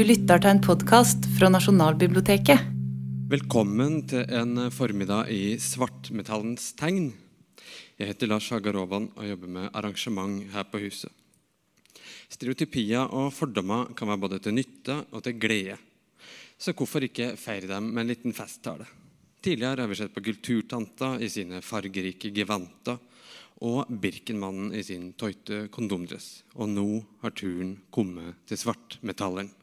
Du lytter til en podkast fra Nasjonalbiblioteket. Velkommen til en formiddag i Svartmetallens tegn. Jeg heter Lars Hagarovan og jobber med arrangement her på huset. Stereotypier og fordommer kan være både til nytte og til glede. Så hvorfor ikke feire dem med en liten festtale? Tidligere har vi sett på Kulturtanta i sine fargerike gevanter og Birkenmannen i sin tøyte kondomdress. Og nå har turen kommet til svartmetalleren.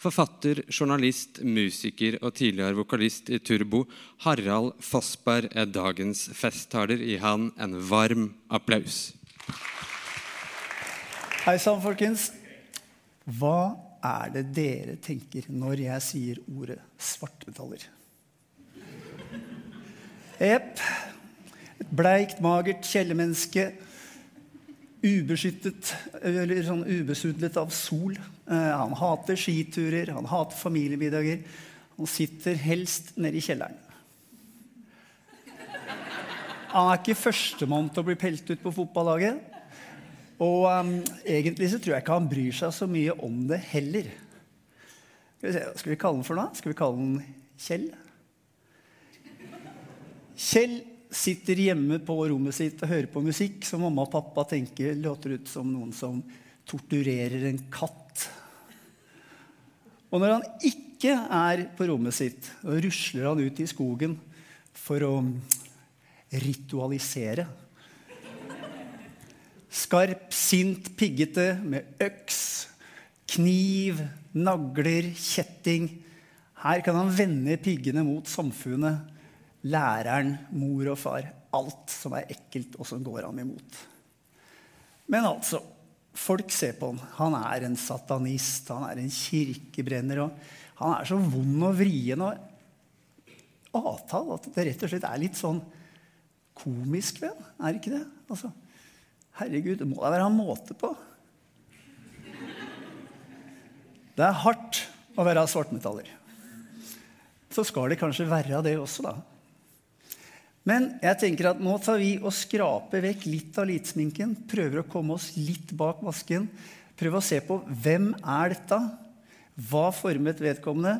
Forfatter, journalist, musiker og tidligere vokalist i Turbo, Harald Fossberg, er dagens festtaler. I han en varm applaus. Hei sann, folkens. Hva er det dere tenker når jeg sier ordet svartmetaller? Jepp. Et bleikt, magert kjellermenneske. Ubeskyttet, eller sånn ubesudlet av sol. Eh, han hater skiturer, han hater familiemiddager. Han sitter helst nede i kjelleren. Han er ikke førstemann til å bli pelt ut på fotballaget. Og um, egentlig så tror jeg ikke han bryr seg så mye om det heller. Skal vi, se, skal vi kalle den for noe? Skal vi kalle den Kjell? Kjell sitter hjemme på rommet sitt og hører på musikk som mamma og pappa tenker låter ut som noen som torturerer en katt. Og når han ikke er på rommet sitt, da rusler han ut i skogen for å ritualisere. Skarp, sint, piggete med øks, kniv, nagler, kjetting. Her kan han vende piggene mot samfunnet læreren, mor og far. Alt som er ekkelt, og som går ham imot. Men altså, folk ser på han. Han er en satanist, han er en kirkebrenner. og Han er så vond og vrien og avtale at det rett og slett er litt sånn komisk ved han. Er det ikke det? Altså, herregud, det må da være en måte på. Det er hardt å være svartmetaller. Så skal det kanskje være det også, da. Men jeg tenker at nå tar vi og skraper vekk litt av litsminken. Prøver å komme oss litt bak masken. Prøver å se på hvem er dette? Hva formet vedkommende?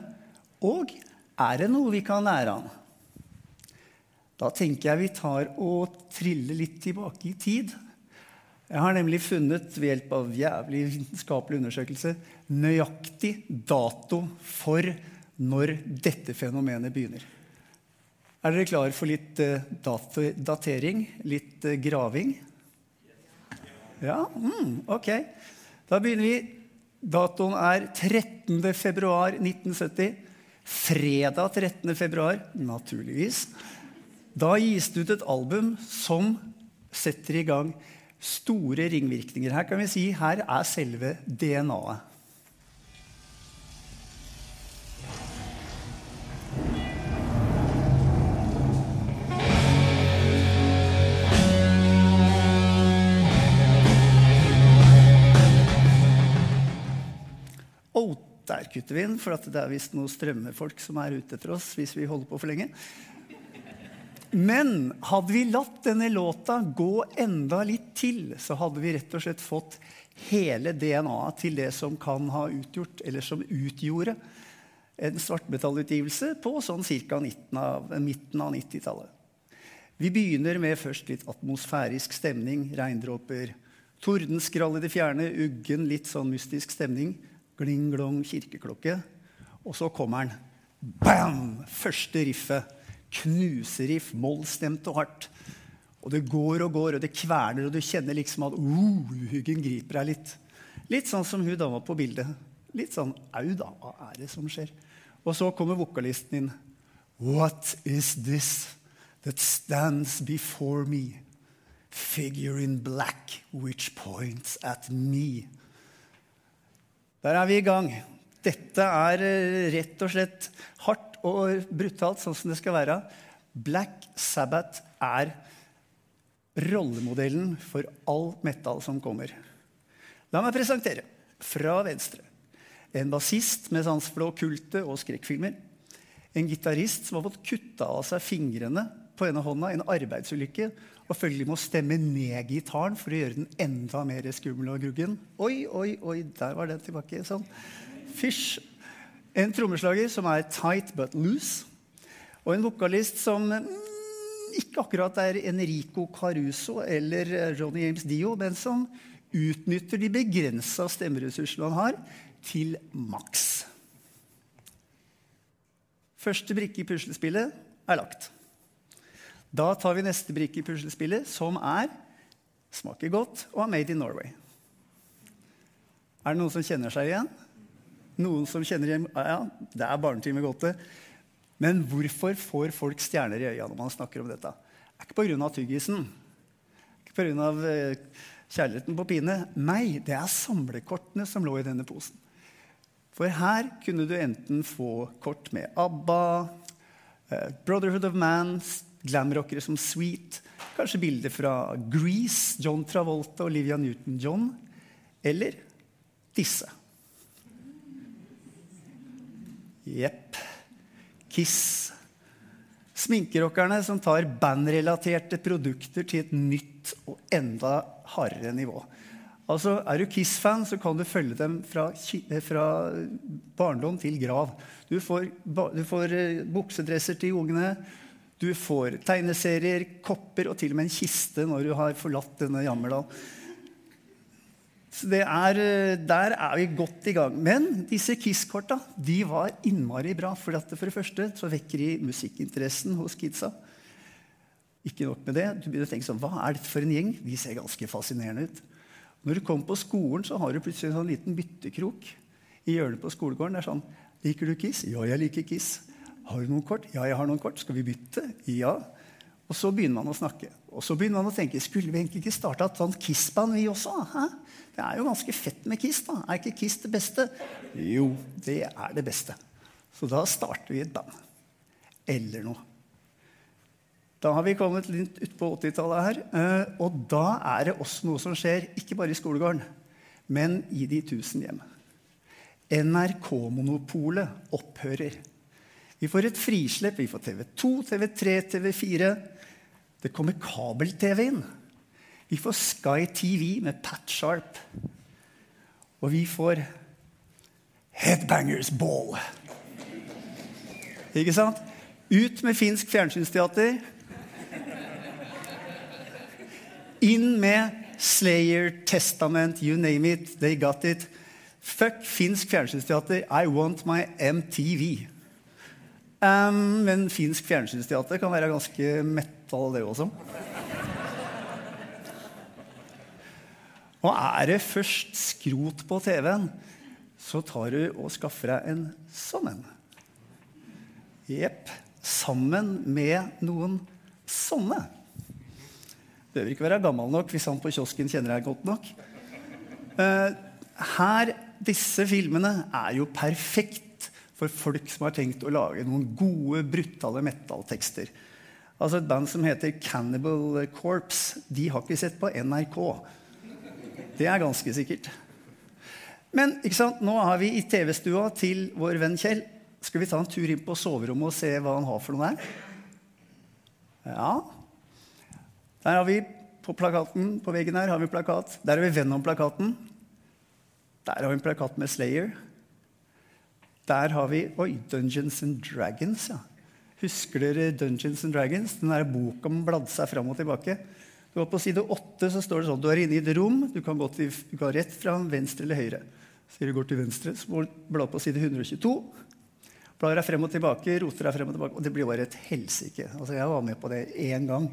Og er det noe vi kan lære av? Da tenker jeg vi tar og triller litt tilbake i tid. Jeg har nemlig funnet ved hjelp av jævlig vitenskapelig undersøkelse nøyaktig dato for når dette fenomenet begynner. Er dere klare for litt uh, datering? Litt uh, graving? Ja? Mm, ok. Da begynner vi. Datoen er 13. februar 1970. Fredag 13. februar, naturligvis. Da gis det ut et album som setter i gang store ringvirkninger. Her kan vi si her er selve DNA-et. Oh, der kutter vi inn, for det er visst noen strømmefolk som er ute etter oss hvis vi holder på for lenge. Men hadde vi latt denne låta gå enda litt til, så hadde vi rett og slett fått hele DNA-et til det som kan ha utgjort, eller som utgjorde, en svartmetallutgivelse på sånn ca. midten av 90-tallet. Vi begynner med først litt atmosfærisk stemning, regndråper, tordenskrall i det fjerne, uggen, litt sånn mystisk stemning. Gling-glong kirkeklokke. Og så kommer den. Bam! Første riffet. Knuseriff, mollstemt og hardt. Og det går og går, og det kverner, og du kjenner liksom at uh, griper deg litt. Litt sånn som hun dama på bildet. Litt sånn au, da. Hva er det som skjer? Og så kommer vokalisten inn. What is this that stands before me? Figure in black which points at me. Der er vi i gang. Dette er eh, rett og slett hardt og brutalt, sånn som det skal være. Black Sabbath er rollemodellen for all metal som kommer. La meg presentere fra venstre en bassist med sans for det okkulte og skrekkfilmer. En gitarist som har fått kutta av seg fingrene på ene hånda en arbeidsulykke og følgelig må stemme ned gitaren for å gjøre den enda mer skummel og gruggen. Oi, oi, oi, der var den tilbake. Sånn. Fysj. En trommeslager som er tight but loose. Og en vokalist som mm, ikke akkurat er Enrico Caruso eller Ronny James Dio, men som utnytter de begrensa stemmeressursene han har, til maks. Første brikke i puslespillet er lagt. Da tar vi neste brikke i puslespillet, som er smaker godt og er made in Norway. Er det noen som kjenner seg igjen? Noen som kjenner igjen Ja, det er barnetime godte. Men hvorfor får folk stjerner i øya når man snakker om dette? Det er ikke pga. tyggisen. Ikke pga. Eh, kjærligheten på pine. Nei, det er samlekortene som lå i denne posen. For her kunne du enten få kort med ABBA, eh, Brotherhood of Man, glamrockere som Sweet, kanskje bilder fra Grease, John Travolta, og Olivia Newton-John, eller disse. Jepp. Kiss. Sminkerockerne som tar bandrelaterte produkter til et nytt og enda hardere nivå. Altså, Er du Kiss-fan, så kan du følge dem fra, eh, fra barndom til grav. Du får, du får uh, buksedresser til ungene, du får tegneserier, kopper og til og med en kiste når du har forlatt denne Jammerdal. Så er, eh, der er vi godt i gang. Men disse Kiss-korta var innmari bra. For, for det første så vekker de musikkinteressen hos kidsa. Ikke nok med det. Du begynner å tenke sånn, Hva er dette for en gjeng? De ser ganske fascinerende ut. Når du kommer på skolen, så har du plutselig en sånn liten byttekrok i hjørnet på skolegården. Det er sånn Liker du Kiss? Ja, jeg liker Kiss. Har du noen kort? Ja, jeg har noen kort. Skal vi bytte? Ja. Og så begynner man å snakke. Og så begynner man å tenke skulle vi egentlig ikke starta et sånt Kiss-band, vi også? Hæ? Det er jo ganske fett med Kiss. da. Er ikke Kiss det beste? Jo, det er det beste. Så da starter vi et band. Eller noe. Da har vi kommet litt utpå 80-tallet her. Eh, og da er det også noe som skjer, ikke bare i skolegården, men i de tusen hjem. NRK-monopolet opphører. Vi får et frislepp. Vi får TV2, TV3, TV4. Det kommer kabel-TV inn. Vi får Sky TV med Pat Sharp. Og vi får Headbangers Ball. Ikke sant? Ut med finsk fjernsynsteater. Inn med Slayer, Testament, you name it. They got it. Fuck finsk fjernsynsteater. I want my MTV. Um, men finsk fjernsynsteater kan være ganske metal, det også. Og er det først skrot på TV-en, så tar du og skaffer deg en sånn en. Jepp. Sammen med noen sånne. Behøver ikke være gammel nok hvis han på kiosken kjenner deg godt nok. Uh, her, Disse filmene er jo perfekt for folk som har tenkt å lage noen gode, brutale metal-tekster. Altså Et band som heter Cannibal Corpse, de har ikke sett på NRK. Det er ganske sikkert. Men nå har vi i TV-stua til vår venn Kjell. Skal vi ta en tur inn på soverommet og se hva han har for noe der? Ja. Der har vi på plakaten på veggen her har vi plakat. Der har vi Venom-plakaten. Der har vi en plakat med Slayer. Der har vi Oi, Dungeons and Dragons. ja. Husker dere Dungeons and Dragons? Den der boka man bladde seg fram og tilbake. Du På side 8 så står det sånn du er inne i et rom. Du kan gå, til, du kan rett fra venstre eller høyre. Så du går til venstre, så må du på side 122. Blar deg frem og tilbake, roter deg frem og tilbake. Og det blir bare et helsike. Altså, jeg var med på det én gang.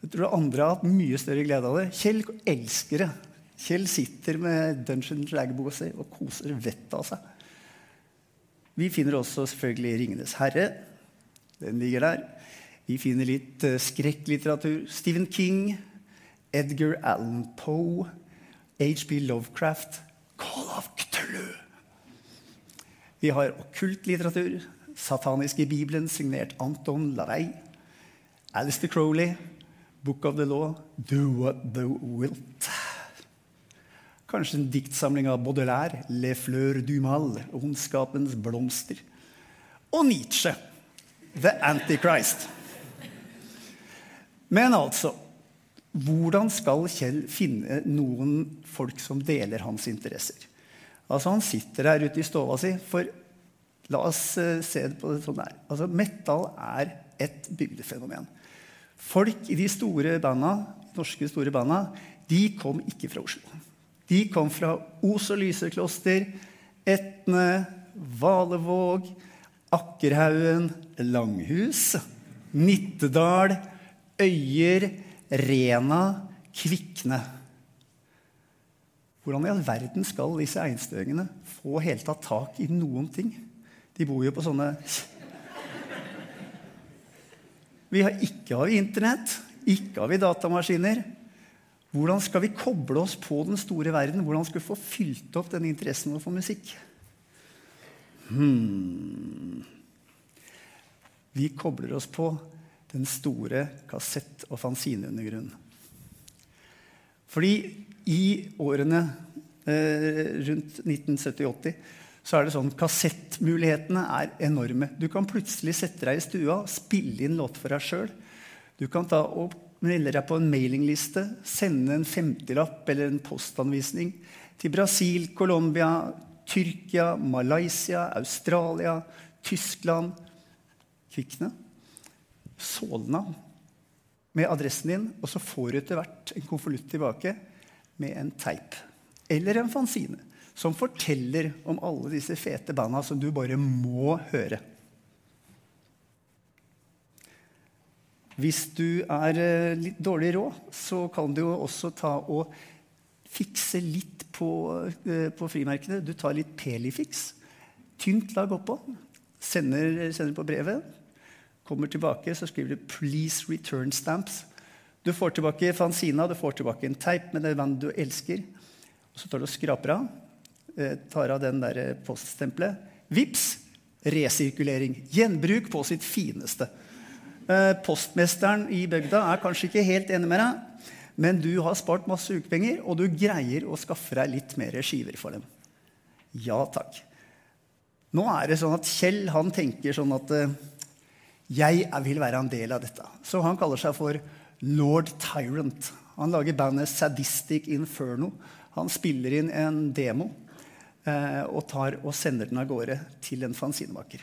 Jeg tror andre har hatt mye større glede av det. Kjell elsker det. Kjell sitter med Dungeon Drag-boka si og koser vettet av seg. Vi finner også selvfølgelig 'Ringenes herre'. Den ligger der. Vi finner litt uh, skrekklitteratur. Stephen King, Edgar Allan Poe, HB Lovecraft, Call of Cthulhu. Vi har okkultlitteratur, Sataniske Bibelen, signert Anton Larey. Alistair Crowley, Book of the Law, Do What Thou Wilt. Kanskje en diktsamling av Baudelaire, Le Fleur du Mal, Ondskapens blomster. Og Nietzsche, The Antichrist. Men altså Hvordan skal Kjell finne noen folk som deler hans interesser? Altså Han sitter der ute i stova si, for La oss eh, se på det sånn der. Altså, metal er et bygdefenomen. Folk i de store banda, norske store banda de kom ikke fra Oslo. De kom fra Os og Lysekloster, Etne, Valevåg, Akkerhaugen, Langhus, Nittedal, Øyer, Rena, Kvikne. Hvordan i all verden skal disse einstøingene få helt tatt tak i noen ting? De bor jo på sånne Vi har ikke vi Internett, ikke har vi datamaskiner. Hvordan skal vi koble oss på den store verden? Hvordan skal vi få fylt opp denne interessen vår for musikk? Hmm. Vi kobler oss på den store kassett- og fanzineundergrunnen. Fordi i årene eh, rundt 1970-80 så er det sånn kassettmulighetene er enorme. Du kan plutselig sette deg i stua spille inn låter for deg sjøl. Du kan ta og melde deg på en mailingliste, sende en 50-lapp eller en postanvisning til Brasil, Colombia, Tyrkia, Malaysia, Australia, Tyskland Kvikne. Solna med adressen din, og så får du etter hvert en konvolutt tilbake med en teip. Eller en fanzine som forteller om alle disse fete banda som du bare må høre. Hvis du er eh, litt dårlig råd, så kan du jo også ta og fikse litt på, eh, på frimerkene. Du tar litt Pelifix. Tynt lag oppå. Sender, sender på brevet. Kommer tilbake, så skriver du 'Please return stamps'. Du får tilbake fanzina, du får tilbake en teip med det bandet du elsker. Og så tar du og skraper av. Eh, tar av den der poststempelet. Vips! Resirkulering. Gjenbruk på sitt fineste. Eh, postmesteren i bygda er kanskje ikke helt enig med deg, men du har spart masse ukepenger, og du greier å skaffe deg litt mer skiver for dem. Ja takk. Nå er det sånn at Kjell han tenker sånn at eh, jeg vil være en del av dette. Så han kaller seg for Lord Tyrant. Han lager bandet Sadistic Inferno. Han spiller inn en demo eh, og tar og sender den av gårde til en fanzinemaker.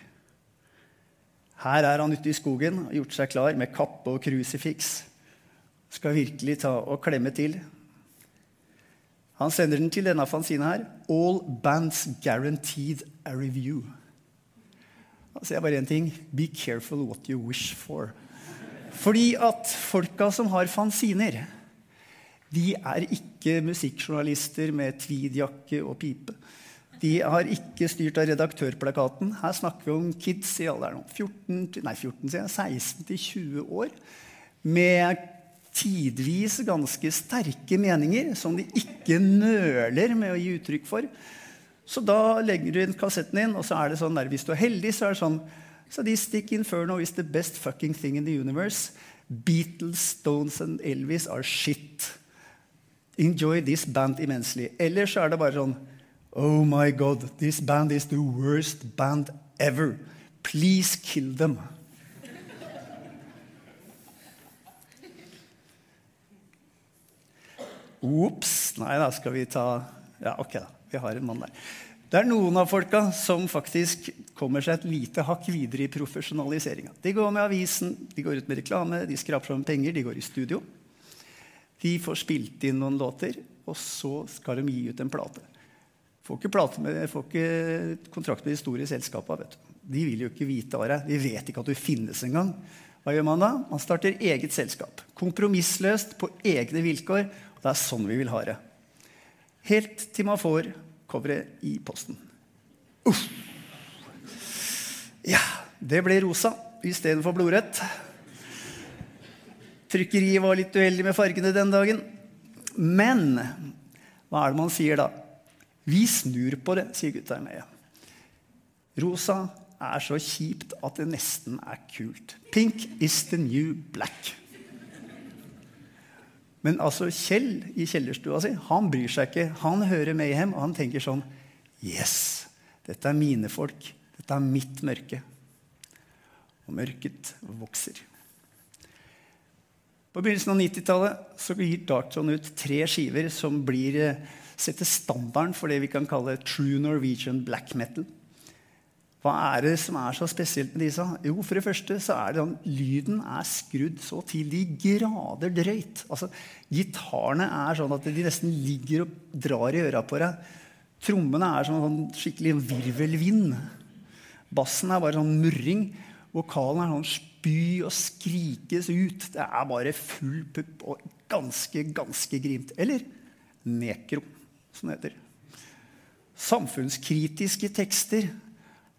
Her er han ute i skogen og gjort seg klar med kappe og krusifiks. Skal virkelig ta og klemme til. Han sender den til denne fanzina her. All bands guaranteed a review. Da sier jeg bare én ting. Be careful what you wish for. Fordi at folka som har fanziner, de er ikke musikkjournalister med tweedjakke og pipe. De har ikke styrt av redaktørplakaten. Her snakker vi om kids i alderen 14, nei, 14, 16 til 20 år. Med tidvis ganske sterke meninger som de ikke nøler med å gi uttrykk for. Så da legger du inn kassetten din, og så er det sånn der, hvis du er heldig, så er det sånn Sadistic Inferno is the best fucking thing in the universe. Beatles, Stones and Elvis are shit. Enjoy this band immensely. Eller så er det bare sånn Oh my God, this band is the worst band ever. Please kill them. Ops. Nei da, skal vi ta Ja, ok, da. Vi har en mann der. Det er noen av folka som faktisk kommer seg et lite hakk videre i profesjonaliseringa. De går med avisen, de går ut med reklame, de skraper sammen penger, de går i studio. De får spilt inn noen låter, og så skal de gi ut en plate. Får ikke, med, får ikke kontrakt med de store selskapene. De vil jo ikke vite av deg. De vet ikke at du finnes engang. Hva gjør man da? Man starter eget selskap. Kompromissløst på egne vilkår. Og det er sånn vi vil ha det. Helt til man får coveret i posten. Uff. Ja, det ble rosa istedenfor blodrødt. Trykkeriet var litt uheldig med fargene den dagen. Men hva er det man sier da? Vi snur på det, sier Meia. Rosa er så kjipt at det nesten er kult. Pink is the new black. Men altså Kjell i kjellerstua si han bryr seg ikke. Han hører Mayhem, og han tenker sånn Yes, dette er mine folk. Dette er mitt mørke. Og mørket vokser. På begynnelsen av 90-tallet gir Darkton ut tre skiver som blir, setter standarden for det vi kan kalle true Norwegian black metal. Hva er det som er så spesielt med disse? Jo, for det første så er det sånn, lyden er skrudd så til de grader drøyt. Altså, Gitarene er sånn at de nesten ligger og drar i øra på deg. Trommene er sånn, sånn skikkelig virvelvind. Bassen er bare sånn murring. Vokalen er sånn spy og skrikes ut. Det er bare full pupp og ganske, ganske grimt. Eller nekro, som det heter. Samfunnskritiske tekster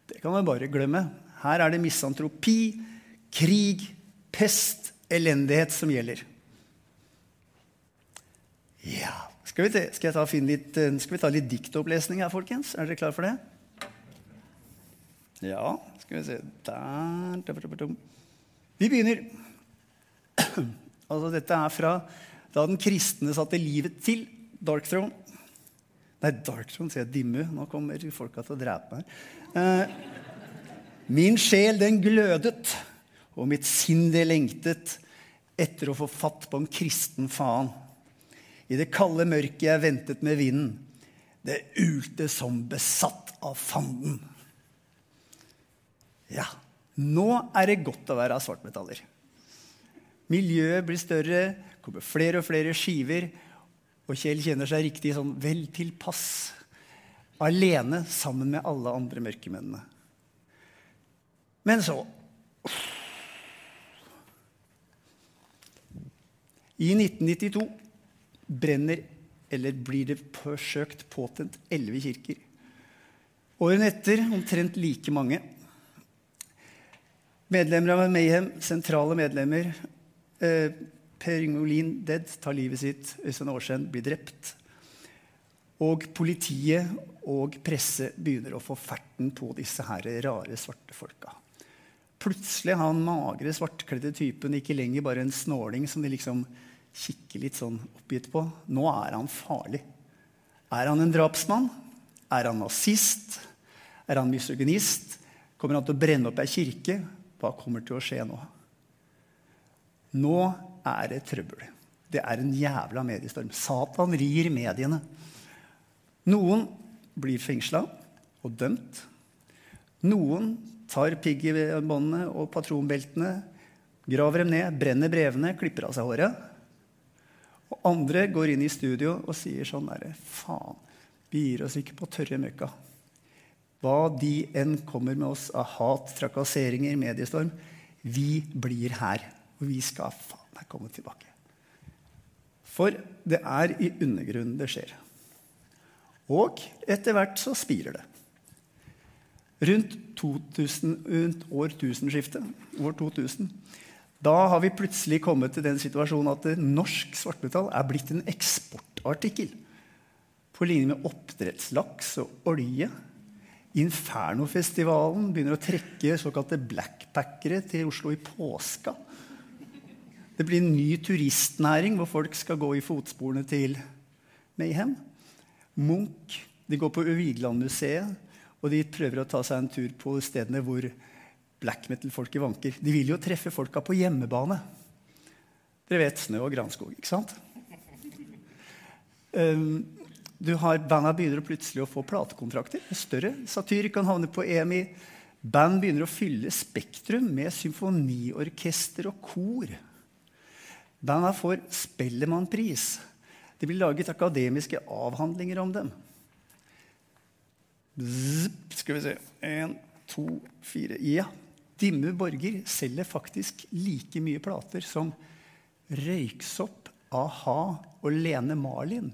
det kan man bare glemme. Her er det misantropi, krig, pest, elendighet som gjelder. Ja Skal vi, skal ta, litt, eh, skal vi ta litt diktopplesning her, folkens? Er dere klare for det? Ja, skal vi se Der. Vi begynner. Altså, dette er fra da den kristne satte livet til Dark Throne. Nei, Dark Throne, sier jeg. Dimmu. Nå kommer folka til å drepe meg. Eh, min sjel, den glødet, og mitt sinn, det lengtet etter å få fatt på en kristen faen. I det kalde mørket jeg ventet med vinden. Det ulte som besatt av fanden. Ja, nå er det godt å være av svartmetaller. Miljøet blir større, kommer flere og flere skiver, og Kjell kjenner seg riktig sånn vel tilpass. Alene sammen med alle andre mørkemennene. Men så I 1992 brenner, eller blir det forsøkt påtent, elleve kirker. Årene etter omtrent like mange. Medlemmer av Mayhem, sentrale medlemmer eh, Per Yngolin Dead tar livet sitt. Øystein Aarsen blir drept. Og politiet og presse begynner å få ferten på disse her rare, svarte folka. Plutselig er han magre, svartkledde typen ikke lenger bare en snåling som de liksom kikker litt sånn oppgitt på. Nå er han farlig. Er han en drapsmann? Er han nazist? Er han misogynist? Kommer han til å brenne opp ei kirke? Hva kommer til å skje nå? Nå er det trøbbel. Det er en jævla mediestorm. Satan rir mediene. Noen blir fengsla og dømt. Noen tar piggbåndene og patronbeltene, graver dem ned, brenner brevene, klipper av seg håret. Og andre går inn i studio og sier sånn derre Faen, vi gir oss ikke på tørre møkka. Hva de enn kommer med oss av hat, trakasseringer, mediestorm, vi blir her. Og vi skal faen meg kommet tilbake. For det er i undergrunnen det skjer. Og etter hvert så spirer det. Rundt, 2000, rundt år tusenskiftet, år 2000, da har vi plutselig kommet til den situasjonen at norsk svartmetall er blitt en eksportartikkel. På linje med oppdrettslaks og olje. Infernofestivalen begynner å trekke såkalte blackpackere til Oslo i påska. Det blir en ny turistnæring hvor folk skal gå i fotsporene til Mayhem. Munch. De går på Vigelandmuseet, og de prøver å ta seg en tur på stedene hvor black metal-folket vanker. De vil jo treffe folka på hjemmebane. Dere vet Snø og Granskog, ikke sant? Um, du har Banda begynner plutselig å få platekontrakter. Større. Satyr kan havne på EMI. Band begynner å fylle Spektrum med symfoniorkester og kor. Banda får Spellemannpris. Det blir laget akademiske avhandlinger om dem. Zip, skal vi se Én, to, fire Ja. Dimmu Borger selger faktisk like mye plater som Røyksopp, a-ha og Lene Marlin.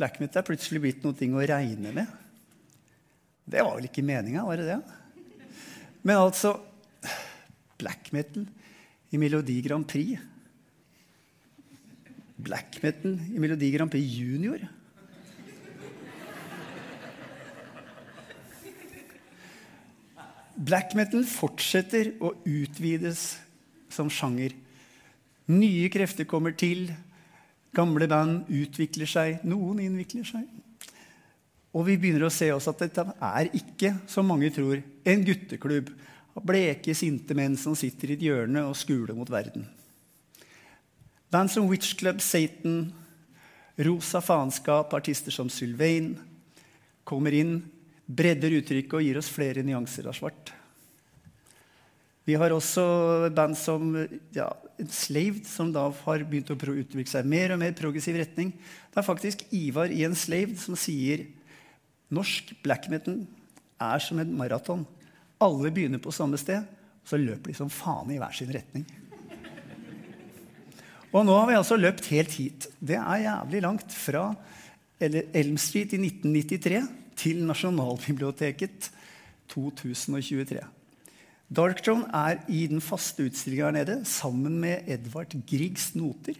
Black metal er plutselig blitt noe å regne med. Det var vel ikke meninga, var det det? Men altså Black metal i Melodi Grand Prix black metal i Melodi Grand Prix Junior. Black metal fortsetter å utvides som sjanger. Nye krefter kommer til. Gamle band utvikler seg. Noen innvikler seg. Og vi begynner å se også at dette er ikke, som mange tror, en gutteklubb av bleke, sinte menn som sitter i et hjørne og skuler mot verden. Band som Witch Club, Satan, Rosa faenskap, artister som Sylvain kommer inn. bredder uttrykket og gir oss flere nyanser av svart. Vi har også band som ja, Enslaved, som da har begynt å utvikle seg mer og mer progressiv retning. Det er faktisk Ivar i Enslaved som sier norsk black metal er som en maraton. Alle begynner på samme sted, og så løper de som faen i hver sin retning. Og nå har vi altså løpt helt hit. Det er jævlig langt fra Elm Street i 1993 til Nasjonalbiblioteket 2023. Dark Darkthrone er i den faste utstillinga her nede sammen med Edvard Griegs noter.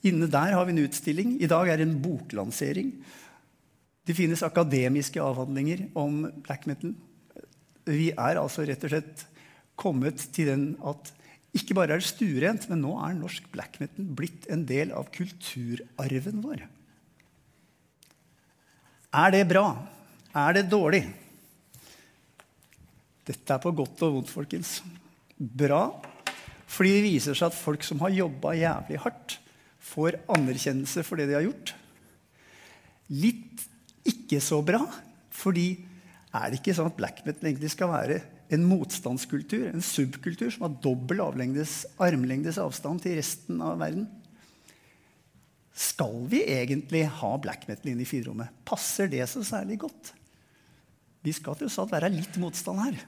Inne der har vi en utstilling. I dag er det en boklansering. Det finnes akademiske avhandlinger om black metal. Vi er altså rett og slett kommet til den at ikke bare er det stuerent, men nå er norsk black metal blitt en del av kulturarven vår. Er det bra? Er det dårlig? Dette er på godt og vondt, folkens. Bra fordi det viser seg at folk som har jobba jævlig hardt, får anerkjennelse for det de har gjort. Litt ikke så bra, fordi er det ikke sånn at black metal egentlig skal være en motstandskultur, en subkultur, som har dobbel armlengdes avstand til resten av verden? Skal vi egentlig ha black metal inn i fyrrommet? Passer det så særlig godt? Vi skal tross alt være litt motstand her.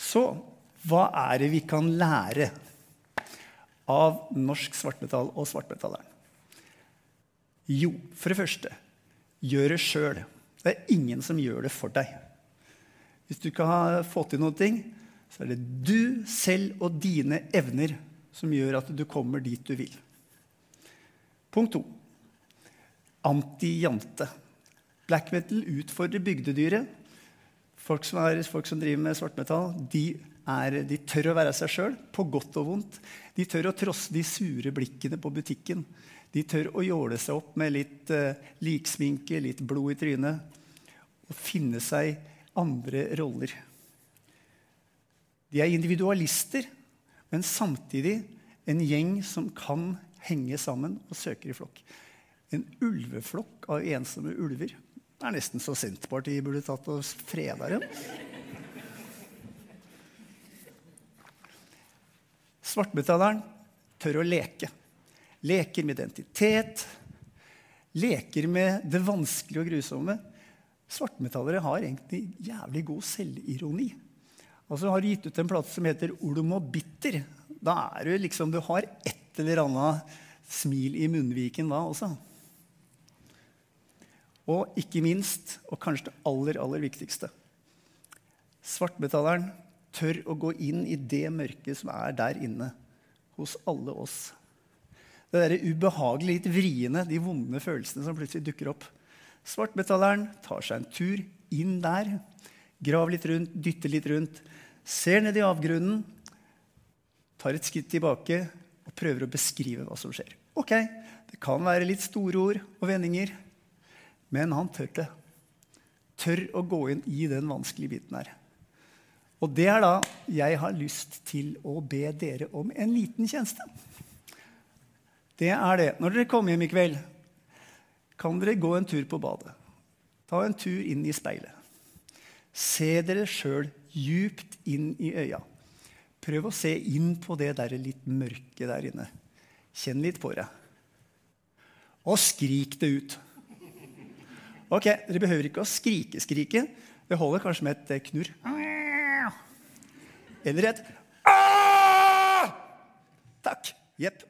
Så hva er det vi kan lære av norsk svartmetall og svartmetalleren? Jo, for det første gjør det sjøl. Det er ingen som gjør det for deg. Hvis du ikke har fått til ting, så er det du selv og dine evner som gjør at du kommer dit du vil. Punkt to anti-jante. Black metal utfordrer bygdedyret. Folk som, er, folk som driver med svartmetall, de, er, de tør å være seg sjøl, på godt og vondt. De tør å trosse de sure blikkene på butikken. De tør å jåle seg opp med litt uh, liksminke, litt blod i trynet, og finne seg andre roller. De er individualister, men samtidig en gjeng som kan henge sammen og søker i flokk. En ulveflokk av ensomme ulver det er nesten så Senterpartiet burde tatt og freda dem. Svartmetalleren tør å leke. Leker med identitet. Leker med det vanskelige og grusomme. Svartmetallere har egentlig jævlig god selvironi. Altså Har du gitt ut en plate som heter 'Olm og bitter', da er du liksom, du har et eller annet smil i munnviken da også. Og ikke minst, og kanskje det aller, aller viktigste Svartmetalleren tør å gå inn i det mørket som er der inne hos alle oss. Det derre ubehagelige, litt vriene, de vonde følelsene som plutselig dukker opp. Svartmetalleren tar seg en tur inn der, graver litt rundt, dytter litt rundt, ser ned i avgrunnen, tar et skritt tilbake og prøver å beskrive hva som skjer. Ok, det kan være litt store ord og vendinger. Men han tør det. Tør å gå inn i den vanskelige biten her. Og det er da jeg har lyst til å be dere om en liten tjeneste. Det er det. Når dere kommer hjem i kveld, kan dere gå en tur på badet. Ta en tur inn i speilet. Se dere sjøl djupt inn i øya. Prøv å se inn på det der litt mørke der inne. Kjenn litt på det. Og skrik det ut. Ok, Dere behøver ikke å skrike-skrike. Det holder kanskje med et knurr. Eller et Takk. Jepp.